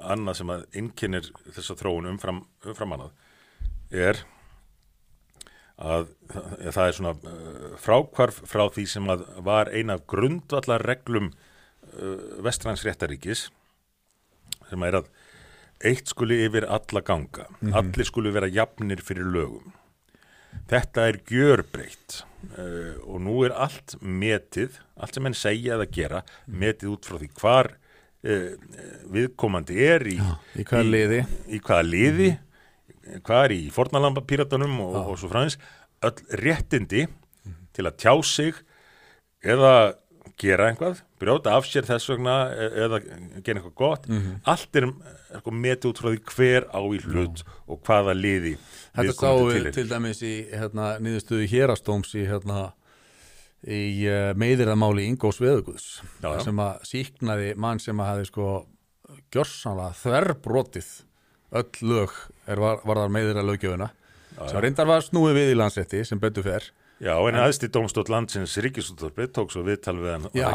annað sem að innkynir þessa þróun umfram, umfram annað er að það er svona uh, frákvarf frá því sem að var eina af grundvallar reglum uh, vestræns réttaríkis sem er að eitt skuli yfir alla ganga allir skuli vera jafnir fyrir lögum. Þetta er gjörbreytt uh, og nú er allt metið, allt sem henn segja eða gera, metið út frá því hvar viðkomandi er í, í hvaða liði? í hvaða liði hvað er í fornalamba píratunum og, og svo frá öll réttindi til að tjá sig eða gera einhvað, brjóta af sér þess vegna e- eða gera eitthvað gott. Allt er, sko metið út frá því hver á í hlut og hvaða liði Þetta sáum við til dæmis í hérna, niðurstöðu hérastóms í, hérna, í uh, meðirðamáli Ingós Veðuguðs sem að síknaði mann sem að hafi sko gjörsanlega þverbrotið öll lög er var, varðar meðirða löggjöfuna sem reyndar var snúið við í landsrétti sem betur fer. Já, en aðstíð dómstótt landsins Ríkisúttorpið tók svo viðtal við hann Já,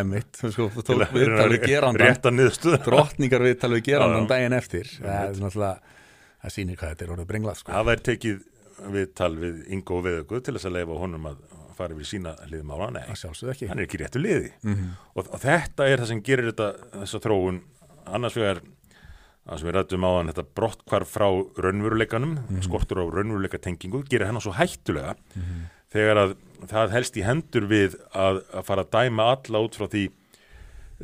emitt sko, tók viðtal við gerandan drottningar viðtal við gerandan daginn eftir. Það það sýnir hvað þetta er orðið brenglað sko. Það væri tekið viðtal við Ingo Veðugu til þess að leifa honum að fara við sína liðum ára, nei, hann er ekki réttu liði. Mhm. og, og þetta er það sem gerir þetta þessa þróun, annars vegar það sem við rættum á hann, þetta brottkvarf frá raunveruleikanum, Mhm. skortur á raunveruleika tengingu, gerir hennar svo hættulega. Þegar að það helst í hendur við að, að fara að dæma alla út frá því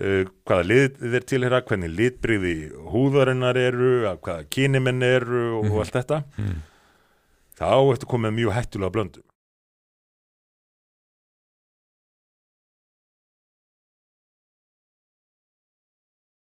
uh, hvaða lið þeir tilhera, hvernig litbriði húðarinnar eru, að hvaða kynimenn eru og, og allt þetta. Þá ertu komið mjög hættulega blöndu